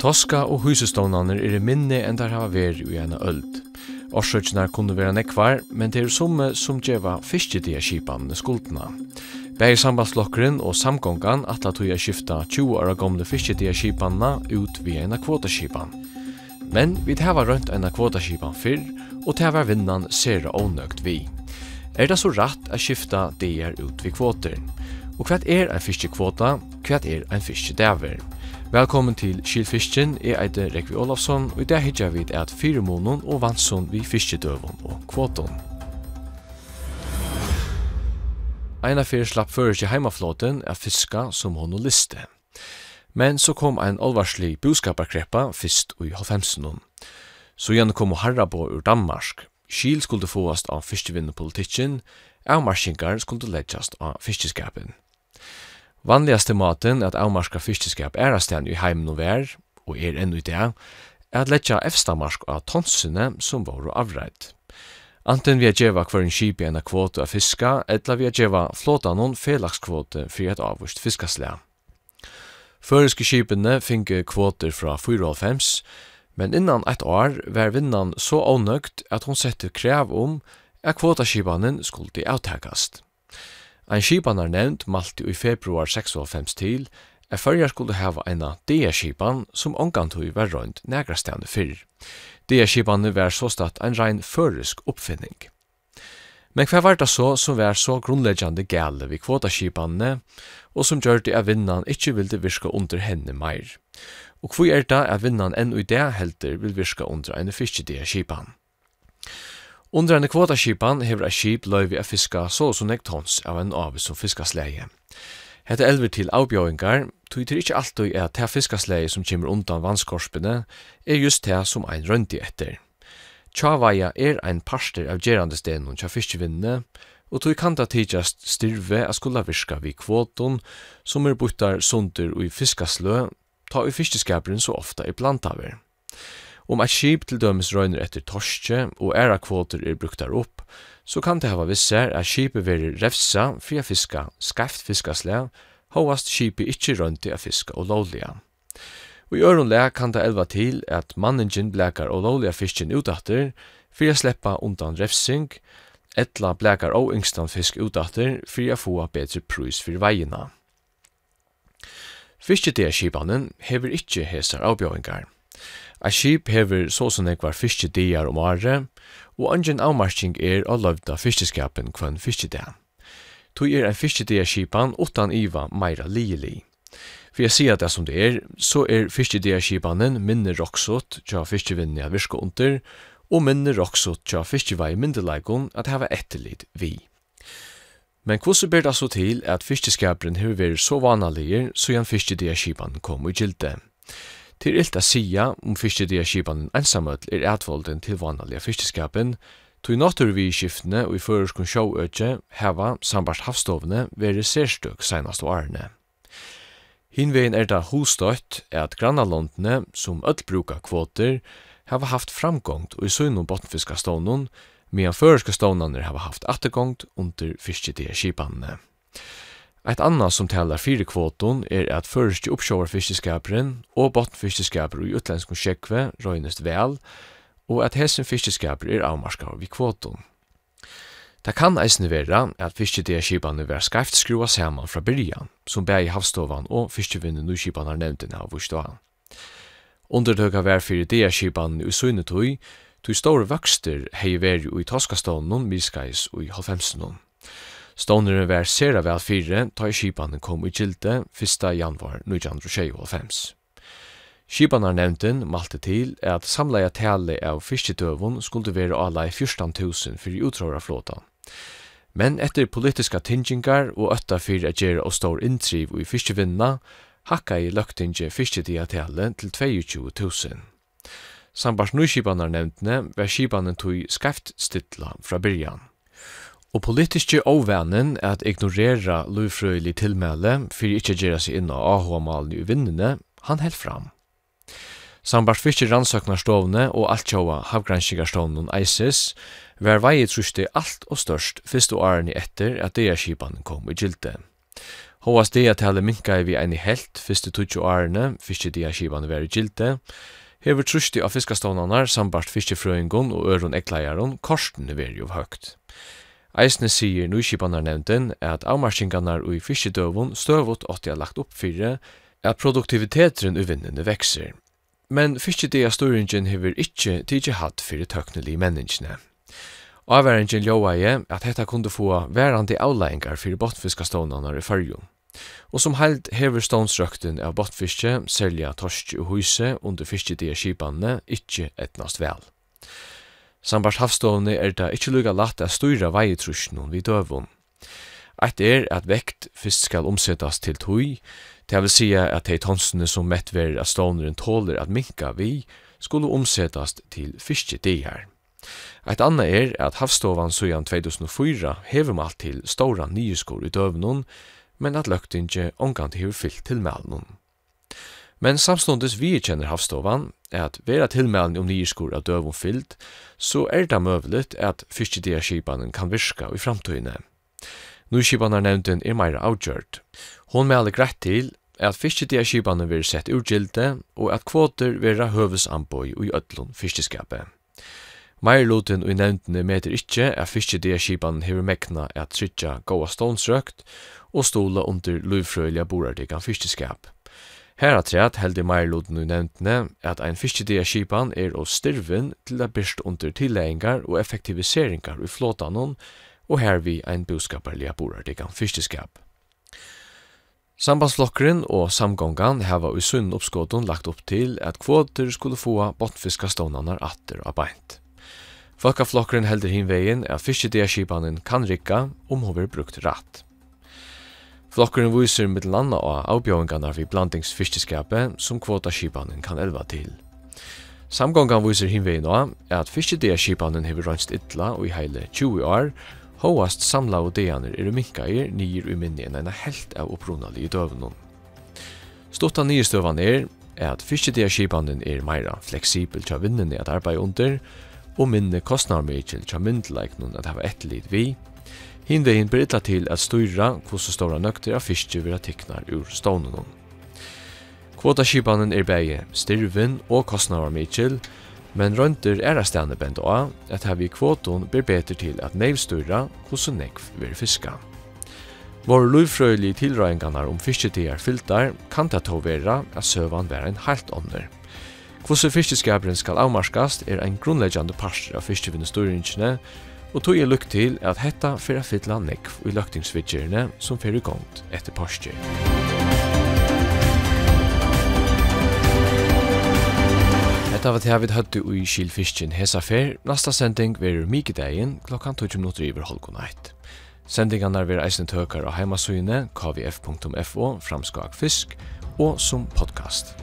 Toska og husestovnaner er minne enn der hava veri i ena öld. Orsøkjene kunne være nekvar, men det er summe som djeva fyrstjedia skipanene skuldna. Bæri sambandslokkeren og samgångan atla tog jeg skifta 20 år gamle fyrstjedia skipanene ut via ena kvotaskipan. Men vi hava rønt ena kvotaskipan fyrr, og det var vinnan sera ånøgt vi. Er det så rett at skifta DR ut vid kvoter? Og hva er en fiskekvota? Hva er en fiskedaver? Velkommen til Kylfisken, jeg eiter Rekvi Olafsson, og i dag hittar vi at Fyremånen og vannsson vi fiskedøven og kvoton. Eina fyrir slapp fyrir til heimaflåten er fiska som hon og liste. Men så kom ein alvarslig boskaparkreppa fyrst i halvfemsenon. Så gjerne kom Harrabo ur Danmark. Kyl skulle fåast av fiskevinnepolitikken, avmarskingar skulle leggjast av fiskeskapen. Vanligaste maten at avmarska fiskeskap er astan i heimen og vær, og er enn i det, er at letja efstamarsk av tonsene som var avreit. Anten vi er djeva hver en kipi enn kvote av fiska, etla vi er djeva flåta noen felakskvote for et avvurst fiskaslega. Føreske kipene finke kvoter fra 4,5, men innan ett år var vinnan så avnøgt at hon sette krev om at kvotaskipanen skulle avtakast. Ein skipanar nevnt malti i februar 6.5 til er fyrjar skulle hava eina DEA-skipan som ongantui var røynd negrastane fyrr. Dea skipan var såstatt ein rein førisk oppfinning. Men hva var det så som var så grunnleggjande gale vi kvotaskipanene, og som gjør det at vinnan ikkje vilde virka under henne meir? Og hva er det at vinnan enn i det helter vil virka under en fiskedia skipan? Under en kvotaskipan hever et skip løyvi a fiska så og så tons av en avis som fiskasleie. Hette elver til avbjøyngar, tog til ikkje alt er at det fiskasleie som kommer undan vannskorspene er just det som ein røndi etter. Tjavaja er ein parster av gerandestenen tja fiskevinnene, og tog kan ta tidsast styrve a skulle virka vi kvoton som er buttar sunder og i fiskaslø, ta i fiskeskaperen så ofta i plantaver. Om eit skip til dømes røyner etter torske og æra kvoter er bruktar opp, så kan det hava visser at skipet veri refsa fria fiska, skreft fiskasle, hovast skipet ikkje røynti a fiska og lovliga. Og i øron le kan det elva til at manningin blekar og lovliga fiskin utatter, fri a sleppa undan refsing, etla blekar og yngstan fisk utatter fri a få betri prus fyrir veina. Fiskedearskipanen hever ikkje hesar avbjøyngar. A skip hever så som ekvar fiskediar om året, og ungen avmarsking er å løvda fiskeskapen kvann fiskedag. Tog er en fiskedia skipan utan iva meira lielig. For jeg sier det som det er, så er fiskedia skipanen minne roksot tja fiskevinnja virka under, og minne roksot tja fiskevei myndelaikon at heva etterlid vi. Men hvordan ber det så til at fiskeskaperen hever vært så vanaligir så jan fiskedia skipan kom i gilde? Til ilt a sia om fyrstedia skipanen ensamöll er atvolden til vanaliga fyrsteskapen, tog naturviskiftene og i føreskun sjåøtje heva sambart havstovne veri sérstøk seinaste årene. Hinvegin er da hostøyt at grannalondene, som öll bruka kvoter, heva haft framgångt og i sunnum bottenfiskastónun, medan føreska stónaner heva haft attegångt under fyrstedia skipanene. Eit anna som talar fyrir kvoton er at først uppsjóvarfiskeskaperen og botnfiskeskaper i utlendskum sjekve røynest vel, og at hessen fiskeskaper er avmarskar vi kvoton. Det kan eisne vera at fiskedegskipane vera skarft skrua saman fra byrjan, som bæg i havstovan og fiskevinnen nuskipanar nevntin av vustovan. Undertøka vær fyrir degskipane i sunnetøy, tog store vøkster hei veri ui toskastånden, miskais og i halvfemsenon. Stoner var sera vel fyrre, ta i skipanen kom i gilde 1. januar 1925. Skipanar nevnten malte til at samleia tale av fisketøvun skulle være ala i 14.000 fyrir utråra flåta. Men etter politiska tingingar og ötta fyrir a gjerra og stor intriv i fiskevinna, hakka i løgtingi fisketia tale til 22.000. Sambars nyskipanar nevntene var skipanen tog skreft stilla fra byrjan. Og politiske overvanen at ignorera lovfrøylig tilmæle fyrir ikkje gjerra seg inn av AHA-malen i vinnene, han held fram. Sambart fyrir rannsøknarstovne og altjåa havgranskikarstoven ISIS var vei trusti alt og størst fyrst og årene etter at DEA-kipan kom i gilde. Håas DEA-tale minka vi eini helt fyrst i 20 årene fyrst DEA-kipan var i gilde, hever trusti av fiskastovnanar sambart fiskefrøyngon og øron ekleiaron korsten veri jo høgt. Eisne sier nyskipanarnevnden at avmarskingarnar ui i fiskedøvun støvot åtti har lagt opp fyrre, at produktiviteten i vinnene vekser. Men fiskedea storingen hever ikkje tidsi hatt fyrir tøknelig menneskene. Avværingen ljóa er at hetta kunde få værande avlæingar fyrir botfiskastónanar i fyrjun. Og som held hever stånsrøkten av botfiske, selja torsk og huse under fiskedea skipanne ikkje etnast vel. Sambart havstovne er det ikkje lukka latt at styra veietruskjennom vid døvun. Eit er at vekt fyrst skal omsettast til tui, det vil sija at hei tonsene som mettver at stovneren tåler at minka vi, skulle omsettast til fyrstje dier. Eit anna er at havstovan sujan 2004 hever malt til stora nyeskor i døvnun, men at løgtinge omgant hever fyllt til melnun. Men samstundes vi kjenner havstovan er at vera tilmelden om nyirskur av døvum fyllt, så er det møvlet at fiskideaskipanen kan virka i framtøyne. Nyskipanar nevnten er meira avgjørt. Hon melder greit til at fiskideaskipanen vil sett urgilde, og at kvoter vera høvesanboi i ödlun fiskeskapet. Meirloten og nevntene meter ikkje at fiskideaskipanen hever mekna at trytja gåa stånsrøkt og stola under luvfrøyliga borardikan fyrstidskapet. Her at rett held i meirloden i nevntene at ein fiskediga skipan er og styrven til det byrst under tilleggingar og effektiviseringar i flåtanon, og her vi ein boskaparliga borardigan fiskeskap. Sambandsflokkeren og samgongan heva i sunn oppskåten lagt opp til at kvoter skulle få bottfiskastånanar atter av beint. Folkaflokkeren helder hinvegin at fiskediga skipanen kan rikka om hun vil brukt ratt. Flokkurin viser med landa og avbjóingarna vi blandingsfiskeskapet som kvotaskipanen kan elva til. Samgongan viser hinvegin er at fiskedeaskipanen hever rønst illa og i heile 20 år, Hóast samla og deanir eru minkair nýr i minni enn eina helt av upprunali i døvnum. Stotta nýrstøvan er at fiskedeaskipanen er meira fleksibel tja vinnene at arbeid under, og minne kostnarmikil tja myndleiknun at hava etterlid vi, Hinvegin ber illa til at styrra hvordan stora nøkter av fiskje vera tiknar ur stånen. Kvotaskipanen er bæge styrven og kostnavar mykjel, men rønter er stane bent av at her vi kvoton ber beter til at neivstyra hvordan nekv vil fiska. Vår lovfrøyelige tilrøyngarnar om fisketider fyltar kan ta to vera at søvan vera en halt ånder. Hvordan fiskeskaperen skal avmarskast er ein grunnleggjande parster av fiskevinnestøyringene, Og tog er lukk til at hetta fyrir a fylla nekv i løktingsvidgjerne som fyrir gongt etter porskjer. Hetta var det vi høttu i Kylfiskjen hesa fer. Nasta sending verur mikidagen klokkan 20 minutter iver holgun eit. er verur eisen tøkar av heimasugene kvf.fo framskak fisk og som podcast.